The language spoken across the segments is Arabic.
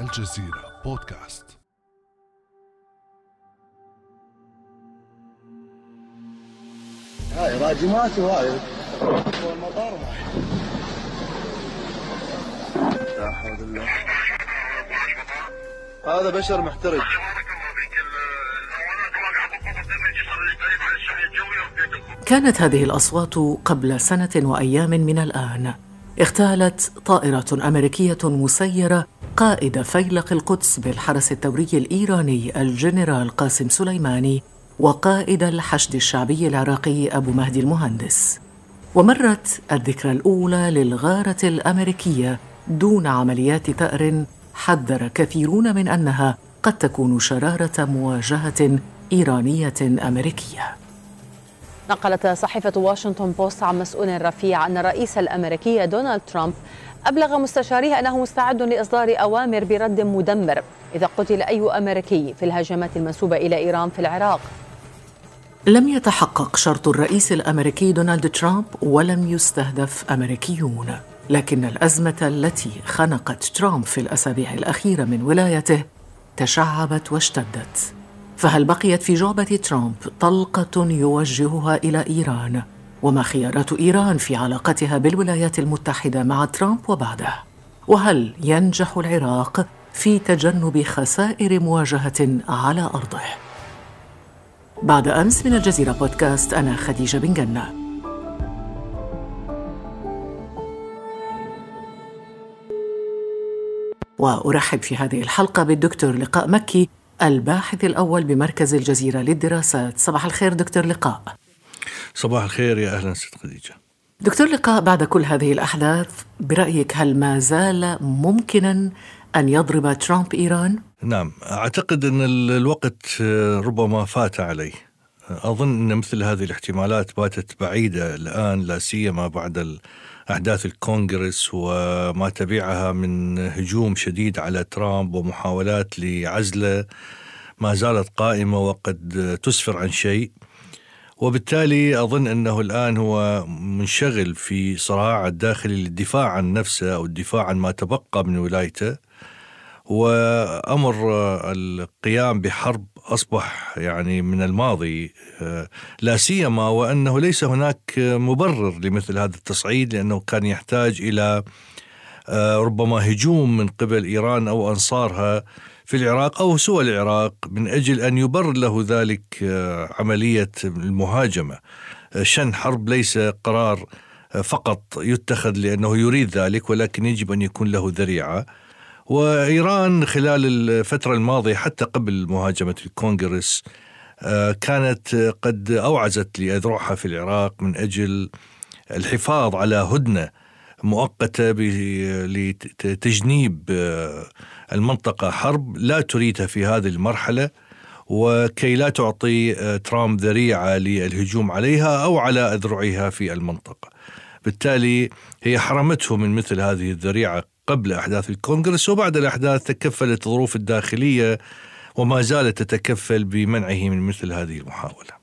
الجزيرة بودكاست. هاي راجمات وهاي. والمطار لا حول الله هذا بشر محترق كانت هذه الأصوات قبل سنة وأيام من الآن. اغتالت طائرة أمريكية مسيرة قائد فيلق القدس بالحرس الثوري الإيراني الجنرال قاسم سليماني وقائد الحشد الشعبي العراقي أبو مهدي المهندس. ومرت الذكرى الأولى للغارة الأمريكية دون عمليات ثأر حذر كثيرون من أنها قد تكون شرارة مواجهة إيرانية أمريكية. نقلت صحيفة واشنطن بوست عن مسؤول رفيع أن الرئيس الأمريكي دونالد ترامب أبلغ مستشاريه أنه مستعد لإصدار أوامر برد مدمر إذا قتل أي أمريكي في الهجمات المنسوبة إلى إيران في العراق. لم يتحقق شرط الرئيس الأمريكي دونالد ترامب ولم يستهدف أمريكيون. لكن الأزمة التي خنقت ترامب في الأسابيع الأخيرة من ولايته تشعبت واشتدت. فهل بقيت في جعبة ترامب طلقة يوجهها إلى إيران؟ وما خيارات إيران في علاقتها بالولايات المتحدة مع ترامب وبعده؟ وهل ينجح العراق في تجنب خسائر مواجهة على أرضه؟ بعد أمس من الجزيرة بودكاست أنا خديجة بن جنة. وأرحب في هذه الحلقة بالدكتور لقاء مكي الباحث الأول بمركز الجزيرة للدراسات. صباح الخير دكتور لقاء. صباح الخير يا أهلا ست خديجة. دكتور لقاء بعد كل هذه الأحداث برأيك هل ما زال ممكنا أن يضرب ترامب إيران؟ نعم أعتقد أن الوقت ربما فات عليه. أظن أن مثل هذه الاحتمالات باتت بعيدة الآن لا سيما بعد أحداث الكونغرس وما تبعها من هجوم شديد على ترامب ومحاولات لعزله ما زالت قائمة وقد تسفر عن شيء. وبالتالي أظن أنه الآن هو منشغل في صراع الداخلي للدفاع عن نفسه أو الدفاع عن ما تبقى من ولايته. وأمر القيام بحرب أصبح يعني من الماضي لا سيما وأنه ليس هناك مبرر لمثل هذا التصعيد لأنه كان يحتاج إلى ربما هجوم من قبل إيران أو أنصارها في العراق أو سوى العراق من أجل أن يبرر له ذلك عملية المهاجمة. شن حرب ليس قرار فقط يتخذ لأنه يريد ذلك ولكن يجب أن يكون له ذريعة. وإيران خلال الفترة الماضية حتى قبل مهاجمة الكونغرس كانت قد أوعزت لأذرعها في العراق من أجل الحفاظ على هدنة مؤقتة لتجنيب المنطقة حرب لا تريدها في هذه المرحلة وكي لا تعطي ترامب ذريعة للهجوم عليها أو على أذرعها في المنطقة. بالتالي هي حرمته من مثل هذه الذريعة قبل أحداث الكونغرس وبعد الأحداث تكفلت الظروف الداخلية وما زالت تتكفل بمنعه من مثل هذه المحاولة.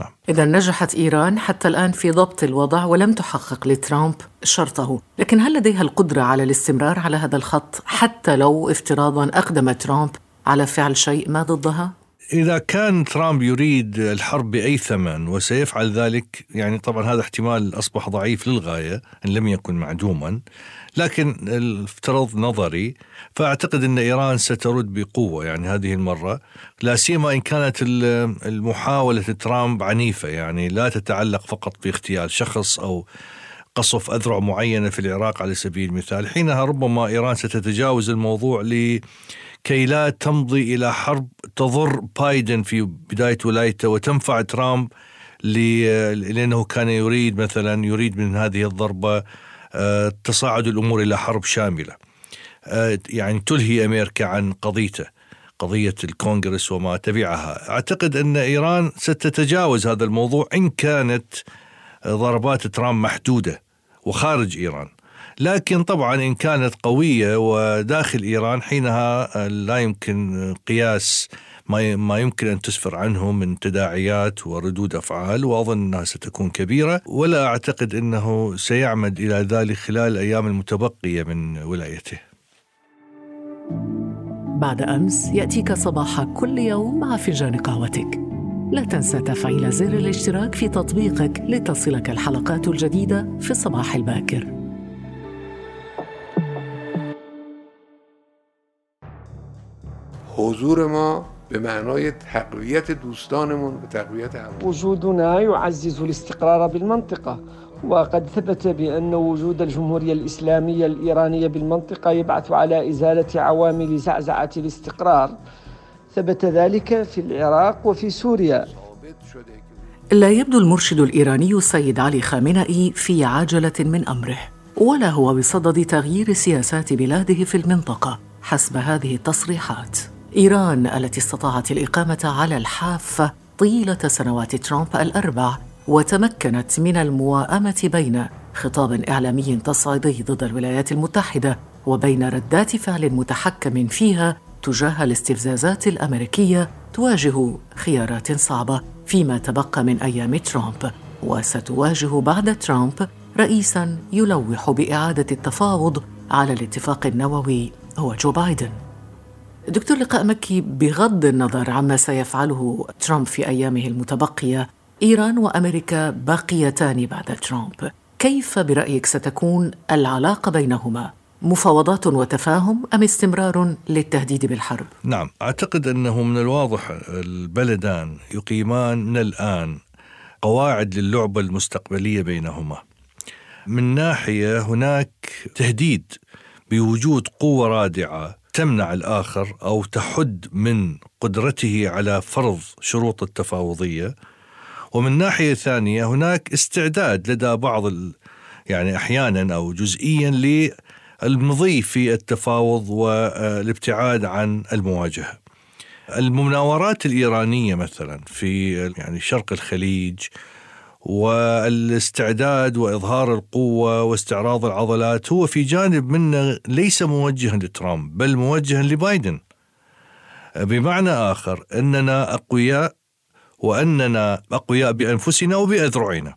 نعم. إذا نجحت إيران حتى الآن في ضبط الوضع ولم تحقق لترامب شرطه، لكن هل لديها القدرة على الاستمرار على هذا الخط حتى لو افتراضا أقدم ترامب على فعل شيء ما ضدها؟ إذا كان ترامب يريد الحرب بأي ثمن وسيفعل ذلك يعني طبعا هذا احتمال أصبح ضعيف للغاية إن لم يكن معدوما لكن افترض نظري فأعتقد أن إيران سترد بقوة يعني هذه المرة لا سيما إن كانت المحاولة ترامب عنيفة يعني لا تتعلق فقط باغتيال شخص أو قصف أذرع معينة في العراق على سبيل المثال. حينها ربما إيران ستتجاوز الموضوع ل كي لا تمضي إلى حرب تضر بايدن في بداية ولايته وتنفع ترامب لأنه كان يريد مثلا يريد من هذه الضربة تصاعد الأمور إلى حرب شاملة. يعني تلهي أمريكا عن قضيته قضية الكونغرس وما تبعها. أعتقد أن إيران ستتجاوز هذا الموضوع إن كانت ضربات ترامب محدودة وخارج إيران. لكن طبعا إن كانت قوية وداخل إيران حينها لا يمكن قياس ما ما يمكن أن تسفر عنه من تداعيات وردود أفعال وأظن أنها ستكون كبيرة. ولا أعتقد إنه سيعمد إلى ذلك خلال الأيام المتبقية من ولايته. بعد أمس يأتيك صباح كل يوم مع فنجان قهوتك. لا تنسى تفعيل زر الاشتراك في تطبيقك لتصلك الحلقات الجديدة في الصباح الباكر. حضور ما به معنای تقویت دوستانمون به تقویت هم وجودنا يعزز الاستقرار بالمنطقة وقد ثبت بأن وجود الجمهورية الإسلامية الإيرانية بالمنطقة يبعث على إزالة عوامل زعزعة الاستقرار. ثبت ذلك في العراق وفي سوريا. لا يبدو المرشد الإيراني السيد علي خامنئي في عجلة من أمره ولا هو بصدد تغيير سياسات بلاده في المنطقة حسب هذه التصريحات. إيران التي استطاعت الإقامة على الحافة طيلة سنوات ترامب الأربع وتمكنت من المواءمة بين خطاب إعلامي تصعيدي ضد الولايات المتحدة وبين ردات فعل متحكم فيها تجاه الاستفزازات الأمريكية تواجه خيارات صعبة فيما تبقى من أيام ترامب وستواجه بعد ترامب رئيسا يلوح بإعادة التفاوض على الاتفاق النووي هو جو بايدن. دكتور لقاء مكي بغض النظر عما سيفعله ترامب في أيامه المتبقية إيران وأمريكا باقيتان بعد ترامب. كيف برأيك ستكون العلاقة بينهما؟ مفاوضات وتفاهم أم استمرار للتهديد بالحرب؟ نعم أعتقد أنه من الواضح البلدان يقيمان من الآن قواعد للعبة المستقبلية بينهما. من ناحية هناك تهديد بوجود قوة رادعة تمنع الآخر أو تحد من قدرته على فرض شروط التفاوضية ومن ناحية ثانية هناك استعداد لدى بعض ال... يعني أحيانا أو جزئيا للمضي في التفاوض والابتعاد عن المواجهة. المناورات الإيرانية مثلا في يعني شرق الخليج والاستعداد وإظهار القوة واستعراض العضلات هو في جانب منه ليس موجها لترامب بل موجها لبايدن. بمعنى آخر إننا أقوياء وأننا أقوياء بأنفسنا وبأذرعنا.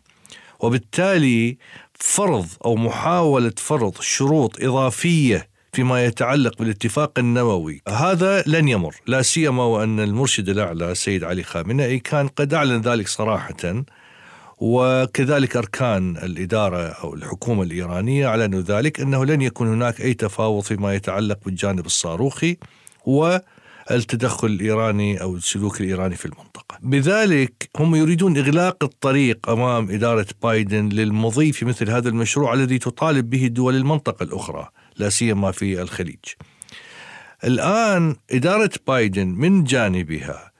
وبالتالي فرض أو محاولة فرض شروط إضافية فيما يتعلق بالاتفاق النووي هذا لن يمر لا سيما وأن المرشد الأعلى السيد علي خامنئي كان قد أعلن ذلك صراحة وكذلك أركان الإدارة أو الحكومة الإيرانية أعلنوا ذلك أنه لن يكون هناك أي تفاوض فيما يتعلق بالجانب الصاروخي والتدخل الإيراني أو السلوك الإيراني في المنطقة. بذلك هم يريدون إغلاق الطريق أمام إدارة بايدن للمضي في مثل هذا المشروع الذي تطالب به دول المنطقة الأخرى لا سيما في الخليج. الآن إدارة بايدن من جانبها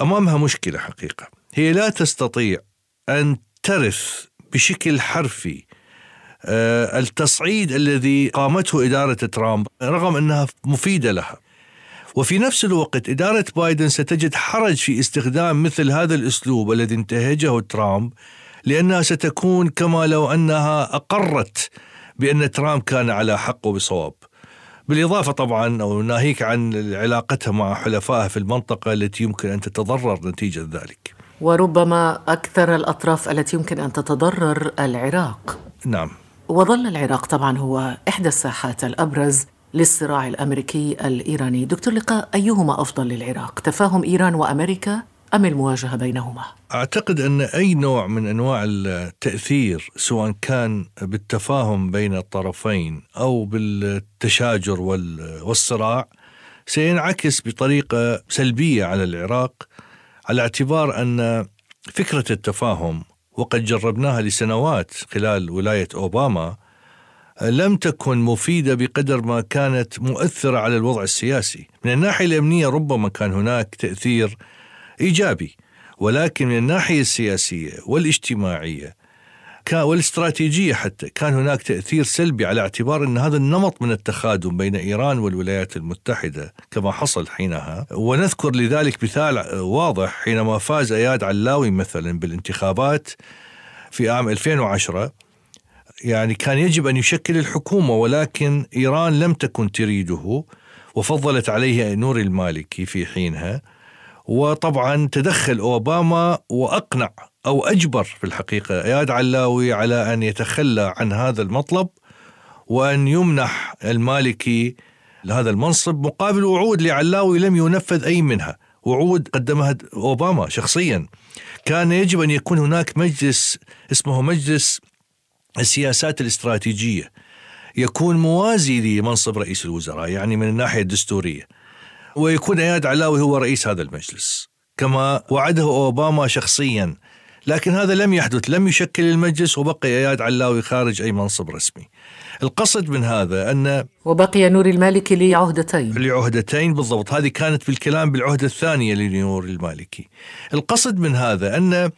أمامها مشكلة حقيقة، هي لا تستطيع أن ترث بشكل حرفي التصعيد الذي قامته إدارة ترامب رغم أنها مفيدة لها. وفي نفس الوقت إدارة بايدن ستجد حرج في استخدام مثل هذا الأسلوب الذي انتهجه ترامب لأنها ستكون كما لو أنها أقرت بأن ترامب كان على حق وبصواب. بالإضافة طبعا أو ناهيك عن علاقتها مع حلفائها في المنطقة التي يمكن أن تتضرر نتيجة ذلك. وربما أكثر الأطراف التي يمكن أن تتضرر العراق. نعم. وظل العراق طبعا هو إحدى الساحات الأبرز للصراع الأمريكي الإيراني، دكتور لقاء أيهما أفضل للعراق؟ تفاهم إيران وأمريكا أم المواجهة بينهما؟ أعتقد أن أي نوع من أنواع التأثير سواء كان بالتفاهم بين الطرفين أو بالتشاجر والصراع سينعكس بطريقة سلبية على العراق على اعتبار أن فكرة التفاهم وقد جربناها لسنوات خلال ولاية أوباما لم تكن مفيدة بقدر ما كانت مؤثرة على الوضع السياسي، من الناحية الأمنية ربما كان هناك تأثير إيجابي، ولكن من الناحية السياسية والاجتماعية والاستراتيجية حتى. كان هناك تأثير سلبي على اعتبار إن هذا النمط من التخادم بين إيران والولايات المتحدة كما حصل حينها. ونذكر لذلك مثال واضح حينما فاز إياد علاوي مثلا بالانتخابات في عام 2010 يعني كان يجب أن يشكل الحكومة ولكن إيران لم تكن تريده وفضلت عليه نور المالكي في حينها. وطبعا تدخل أوباما وأقنع أو أجبر في الحقيقة اياد علاوي على أن يتخلى عن هذا المطلب وأن يمنح المالكي لهذا المنصب مقابل وعود لعلاوي لم ينفذ أي منها. وعود قدمها أوباما شخصيا. كان يجب أن يكون هناك مجلس اسمه مجلس السياسات الاستراتيجية. يكون موازي لمنصب رئيس الوزراء يعني من الناحية الدستورية. ويكون أياد علاوي هو رئيس هذا المجلس. كما وعده أوباما شخصيا. لكن هذا لم يحدث لم يشكل المجلس وبقي إياد علاوي خارج أي منصب رسمي. القصد من هذا أن وبقي نور المالكي لعهدتين. لعهدتين بالضبط. هذه كانت بالكلام بالعهدة الثانية لنور المالكي القصد من هذا أن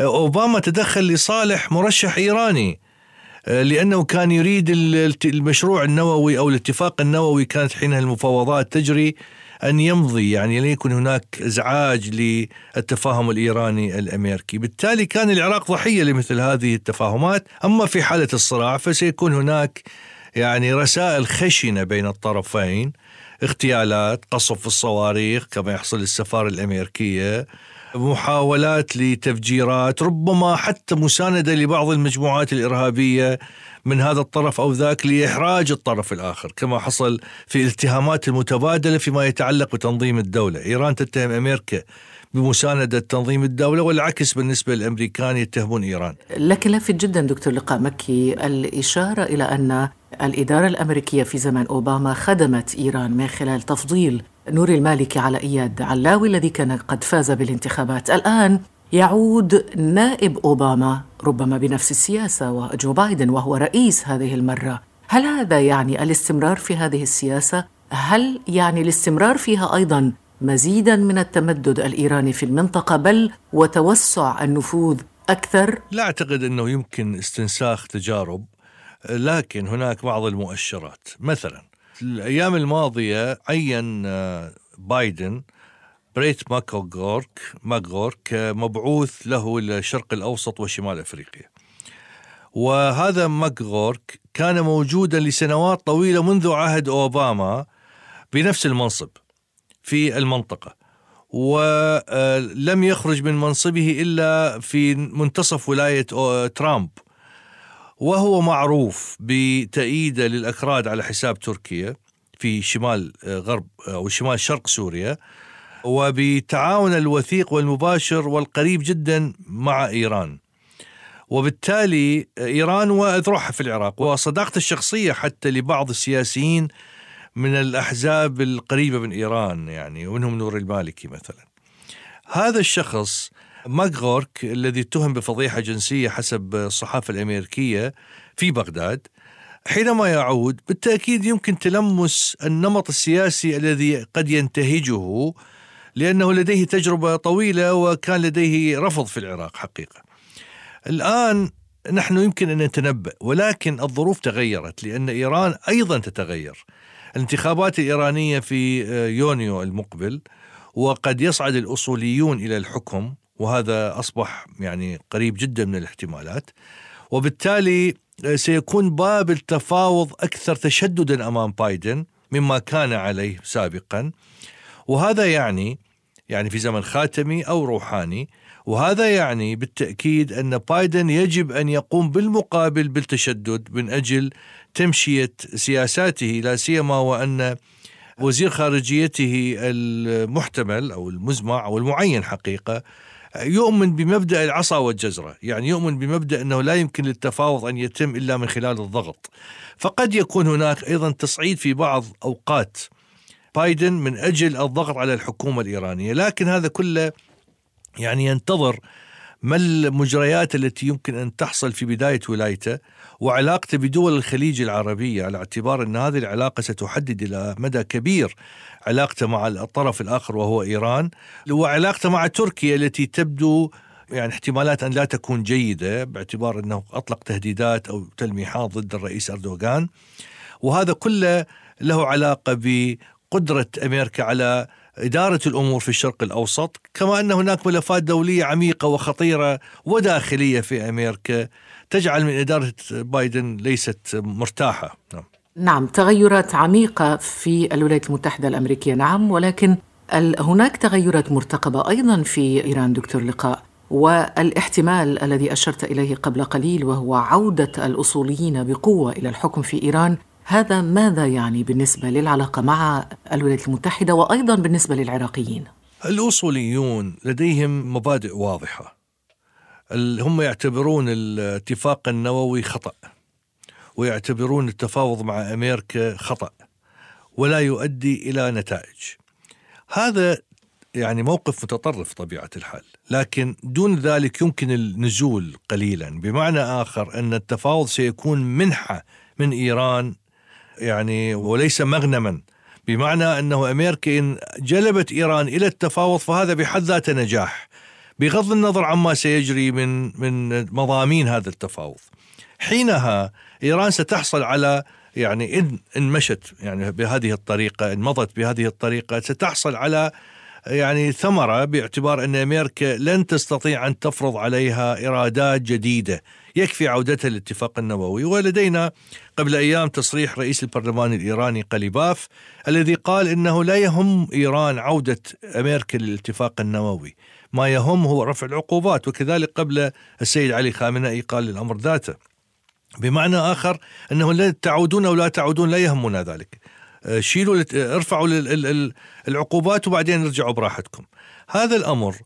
أوباما تدخل لصالح مرشح إيراني لأنه كان يريد المشروع النووي أو الاتفاق النووي كانت حينها المفاوضات تجري أن يمضي يعني لا يكون هناك إزعاج للتفاهم الإيراني الأمريكي. بالتالي كان العراق ضحية لمثل هذه التفاهمات. أما في حالة الصراع فسيكون هناك يعني رسائل خشنة بين الطرفين. اغتيالات قصف الصواريخ كما يحصل للسفارة الأمريكية. محاولات لتفجيرات ربما حتى مساندة لبعض المجموعات الإرهابية. من هذا الطرف أو ذاك لإحراج الطرف الآخر كما حصل في الاتهامات المتبادلة فيما يتعلق بتنظيم الدولة، إيران تتهم أمريكا بمساندة تنظيم الدولة والعكس بالنسبة للأمريكان يتهمون إيران. لكن لافت جدا دكتور لقاء مكي الإشارة إلى أن الإدارة الأمريكية في زمن أوباما خدمت إيران من خلال تفضيل نور المالكي على إياد علاوي الذي كان قد فاز بالانتخابات. الآن يعود نائب أوباما ربما بنفس السياسة وجو بايدن وهو رئيس هذه المرة. هل هذا يعني الاستمرار في هذه السياسة؟ هل يعني الاستمرار فيها أيضا مزيدا من التمدد الإيراني في المنطقة بل وتوسع النفوذ أكثر؟ لا أعتقد أنه يمكن استنساخ تجارب لكن هناك بعض المؤشرات. مثلا الأيام الماضية عين آه، بايدن بريت ماكغورك ماكغورك مبعوث للشرق الأوسط وشمال أفريقيا. وهذا ماكغورك كان موجودا لسنوات طويلة منذ عهد أوباما بنفس المنصب في المنطقة. ولم يخرج من منصبه إلا في منتصف ولاية ترامب. وهو معروف بتأييده للأكراد على حساب تركيا في شمال غرب أو شمال شرق سوريا. وبتعاون الوثيق والمباشر والقريب جدا مع إيران. وبالتالي إيران واذرعها في العراق وصداقته الشخصية حتى لبعض السياسيين من الأحزاب القريبة من إيران يعني ومنهم نور المالكي مثلا. هذا الشخص ماغورك الذي اتهم بفضيحة جنسية حسب الصحافة الأمريكية في بغداد حينما يعود بالتأكيد يمكن تلمس النمط السياسي الذي قد ينتهجه لأنه لديه تجربة طويلة وكان لديه رفض في العراق حقيقة. الآن نحن يمكن أن نتنبأ ولكن الظروف تغيرت لأن إيران أيضا تتغير. الانتخابات الإيرانية في يونيو المقبل وقد يصعد الأصوليون إلى الحكم وهذا أصبح يعني قريب جدا من الاحتمالات. وبالتالي سيكون باب التفاوض أكثر تشددا أمام بايدن مما كان عليه سابقا. وهذا يعني يعني في زمن خاتمي أو روحاني وهذا يعني بالتأكيد أن بايدن يجب أن يقوم بالمقابل بالتشدد من أجل تمشية سياساته لا سيما وأن وزير خارجيته المحتمل أو المزمع أو المعين حقيقة يؤمن بمبدأ العصا والجزرة، يعني يؤمن بمبدأ أنه لا يمكن للتفاوض أن يتم إلا من خلال الضغط. فقد يكون هناك أيضا تصعيد في بعض أوقات بايدن من أجل الضغط على الحكومة الإيرانية، لكن هذا كله يعني ينتظر ما المجريات التي يمكن أن تحصل في بداية ولايته وعلاقته بدول الخليج العربية على اعتبار أن هذه العلاقة ستحدد إلى مدى كبير علاقته مع الطرف الآخر وهو إيران وعلاقته مع تركيا التي تبدو يعني احتمالات أن لا تكون جيدة باعتبار أنه أطلق تهديدات أو تلميحات ضد الرئيس أردوغان. وهذا كله له علاقة قدرة أمريكا على إدارة الأمور في الشرق الأوسط كما أن هناك ملفات دولية عميقة وخطيرة وداخلية في أمريكا تجعل من إدارة بايدن ليست مرتاحة نعم. نعم تغيرات عميقة في الولايات المتحدة الأمريكية نعم ولكن هناك تغيرات مرتقبة أيضا في إيران دكتور لقاء والاحتمال الذي أشرت إليه قبل قليل وهو عودة الأصوليين بقوة إلى الحكم في إيران هذا ماذا يعني بالنسبة للعلاقة مع الولايات المتحدة وأيضا بالنسبة للعراقيين؟ الأصوليون لديهم مبادئ واضحة. هم يعتبرون الاتفاق النووي خطأ ويعتبرون التفاوض مع أمريكا خطأ ولا يؤدي إلى نتائج. هذا يعني موقف متطرف طبيعة الحال لكن دون ذلك يمكن النزول قليلا. بمعنى آخر أن التفاوض سيكون منحة من إيران يعني وليس مغنما. بمعنى أنه أمريكا إن جلبت إيران إلى التفاوض فهذا بحد ذاته نجاح. بغض النظر عما سيجري من من مضامين هذا التفاوض. حينها إيران ستحصل على يعني إن إن مشت يعني بهذه الطريقة إن مضت بهذه الطريقة ستحصل على يعني ثمرة باعتبار أن أمريكا لن تستطيع أن تفرض عليها إيرادات جديدة. يكفي عودتها للاتفاق النووي. ولدينا قبل أيام تصريح رئيس البرلمان الإيراني قليباف الذي قال إنه لا يهم إيران عودة أمريكا للاتفاق النووي. ما يهم هو رفع العقوبات وكذلك قبل السيد علي خامنئي قال الأمر ذاته. بمعنى آخر أنه لا تعودون أو لا تعودون لا يهمنا ذلك. شيلوا ارفعوا العقوبات وبعدين ارجعوا براحتكم. هذا الأمر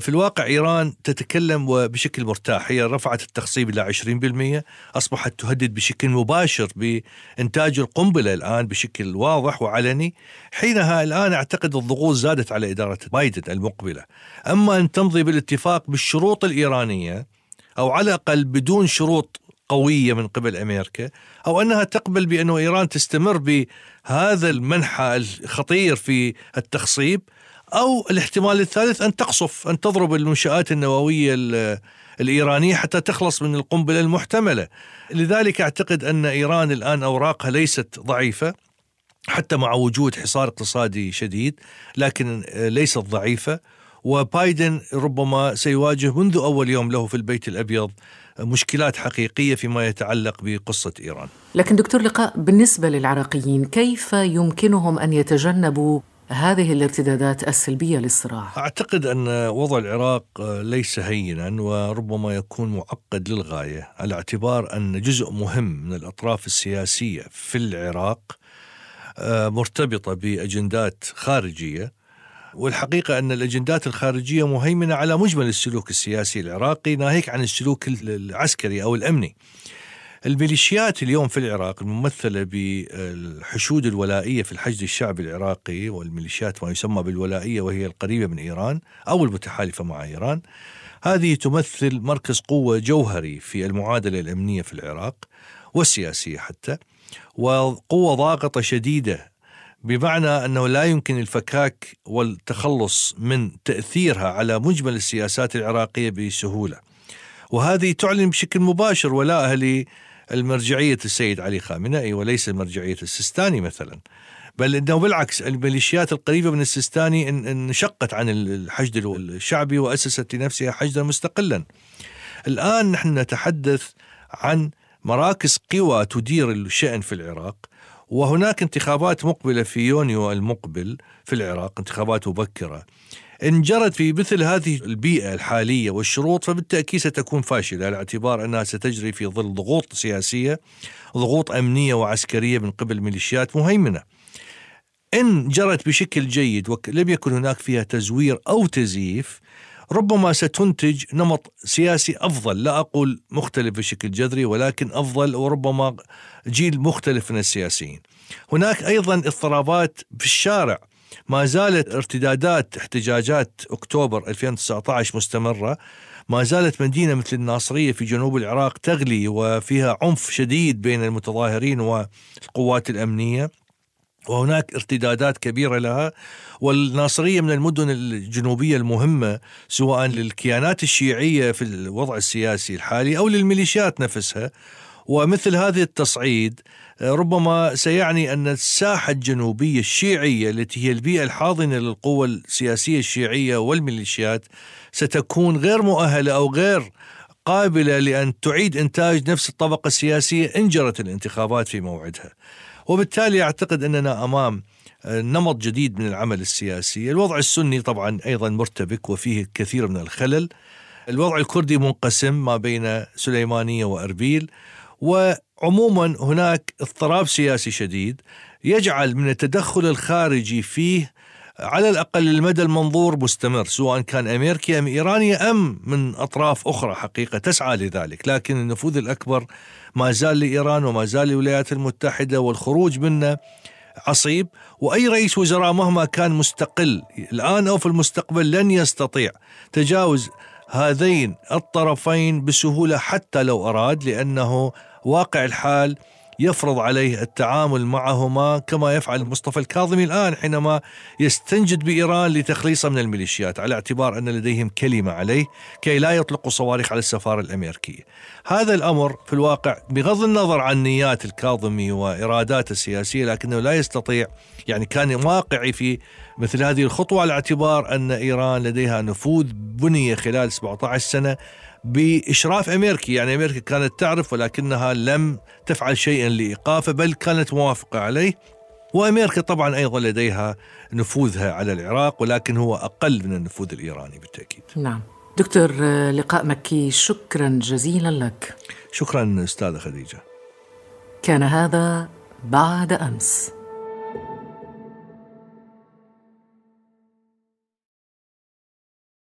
في الواقع إيران تتكلم بشكل مرتاح. هي رفعت التخصيب إلى 20% أصبحت تهدد بشكل مباشر بإنتاج القنبلة الآن بشكل واضح وعلني. حينها الآن أعتقد الضغوط زادت على إدارة بايدن المقبلة. أما أن تمضي بالاتفاق بالشروط الإيرانية أو على الأقل بدون شروط قوية من قبل أمريكا أو أنها تقبل بأن إيران تستمر بهذا المنحى الخطير في التخصيب أو الاحتمال الثالث أن تقصف أن تضرب المنشآت النووية الإيرانية حتى تخلص من القنبلة المحتملة. لذلك أعتقد أن إيران الآن أوراقها ليست ضعيفة حتى مع وجود حصار اقتصادي شديد لكن ليست ضعيفة. وبايدن ربما سيواجه منذ أول يوم له في البيت الأبيض مشكلات حقيقية فيما يتعلق بقصة إيران لكن دكتور لقاء بالنسبة للعراقيين كيف يمكنهم أن يتجنبوا هذه الارتدادات السلبية للصراع؟ أعتقد أن وضع العراق ليس هينا وربما يكون معقد للغاية على اعتبار أن جزء مهم من الأطراف السياسية في العراق آه، مرتبطة بأجندات خارجيه والحقيقة أن الأجندات الخارجية مهيمنة على مجمل السلوك السياسي العراقي ناهيك عن السلوك العسكري أو الأمني. الميليشيات اليوم في العراق الممثلة بالحشود الولائية في الحشد الشعبي العراقي والميليشيات ما يسمى بالولائية وهي القريبة من إيران أو المتحالفة مع إيران هذه تمثل مركز قوة جوهري في المعادلة الأمنية في العراق والسياسية حتى وقوة ضاغطة شديدة بمعنى أنه لا يمكن الفكاك والتخلص من تأثيرها على مجمل السياسات العراقية بسهولة. وهذه تعلن بشكل مباشر ولاءها المرجعية السيد علي خامنئي وليس مرجعية السيستاني مثلا بل إنه بالعكس الميليشيات القريبة من السيستاني انشقت عن الحشد الشعبي وأسست لنفسها حشدا مستقلا. الآن نحن نتحدث عن مراكز قوى تدير الشأن في العراق وهناك انتخابات مقبلة في يونيو المقبل في العراق انتخابات مبكرة. إن جرت في مثل هذه البيئة الحالية والشروط فبالتأكيد ستكون فاشلة على اعتبار أنها ستجري في ظل ضغوط سياسية ضغوط أمنية وعسكرية من قبل ميليشيات مهيمنة. إن جرت بشكل جيد ولم يكن هناك فيها تزوير أو تزييف ربما ستنتج نمط سياسي أفضل، لا أقول مختلف بشكل جذري ولكن أفضل وربما جيل مختلف من السياسيين. هناك أيضا اضطرابات في الشارع. ما زالت ارتدادات احتجاجات أكتوبر 2019 مستمرة. ما زالت مدينة مثل الناصرية في جنوب العراق تغلي وفيها عنف شديد بين المتظاهرين والقوات الأمنية. وهناك ارتدادات كبيرة لها والناصرية من المدن الجنوبية المهمة سواء للكيانات الشيعية في الوضع السياسي الحالي أو للميليشيات نفسها. ومثل هذه التصعيد ربما سيعني أن الساحة الجنوبية الشيعية التي هي البيئة الحاضنة للقوى السياسية الشيعية والميليشيات ستكون غير مؤهلة أو غير قابلة لأن تعيد إنتاج نفس الطبقة السياسية إن جرت الانتخابات في موعدها. وبالتالي أعتقد أننا أمام نمط جديد من العمل السياسي. الوضع السني طبعا أيضا مرتبك وفيه كثير من الخلل. الوضع الكردي منقسم ما بين سليمانية وأربيل و عموما هناك اضطراب سياسي شديد يجعل من التدخل الخارجي فيه على الأقل المدى المنظور مستمر سواء كان أمريكي أم إيراني أم من أطراف أخرى حقيقة تسعى لذلك، لكن النفوذ الأكبر ما زال لإيران وما زال للولايات المتحدة والخروج منه عصيب. وأي رئيس وزراء مهما كان مستقل الآن أو في المستقبل لن يستطيع تجاوز هذين الطرفين بسهولة حتى لو أراد لأنه واقع الحال يفرض عليه التعامل معهما كما يفعل مصطفى الكاظمي الآن حينما يستنجد بإيران لتخليصه من الميليشيات على اعتبار أن لديهم كلمة عليه كي لا يطلقوا صواريخ على السفارة الأمريكية. هذا الأمر في الواقع بغض النظر عن نيات الكاظمي وإراداته السياسية لكنه لا يستطيع يعني كان واقعي في مثل هذه الخطوة على اعتبار أن إيران لديها نفوذ بني خلال 17 سنة بإشراف أمريكي يعني أمريكا كانت تعرف ولكنها لم تفعل شيئا لإيقافه بل كانت موافقة عليه. وأمريكا طبعا أيضا لديها نفوذها على العراق ولكن هو أقل من النفوذ الإيراني بالتأكيد. نعم. دكتور لقاء مكي شكرا جزيلا لك. شكرا أستاذة خديجة. كان هذا بعد أمس.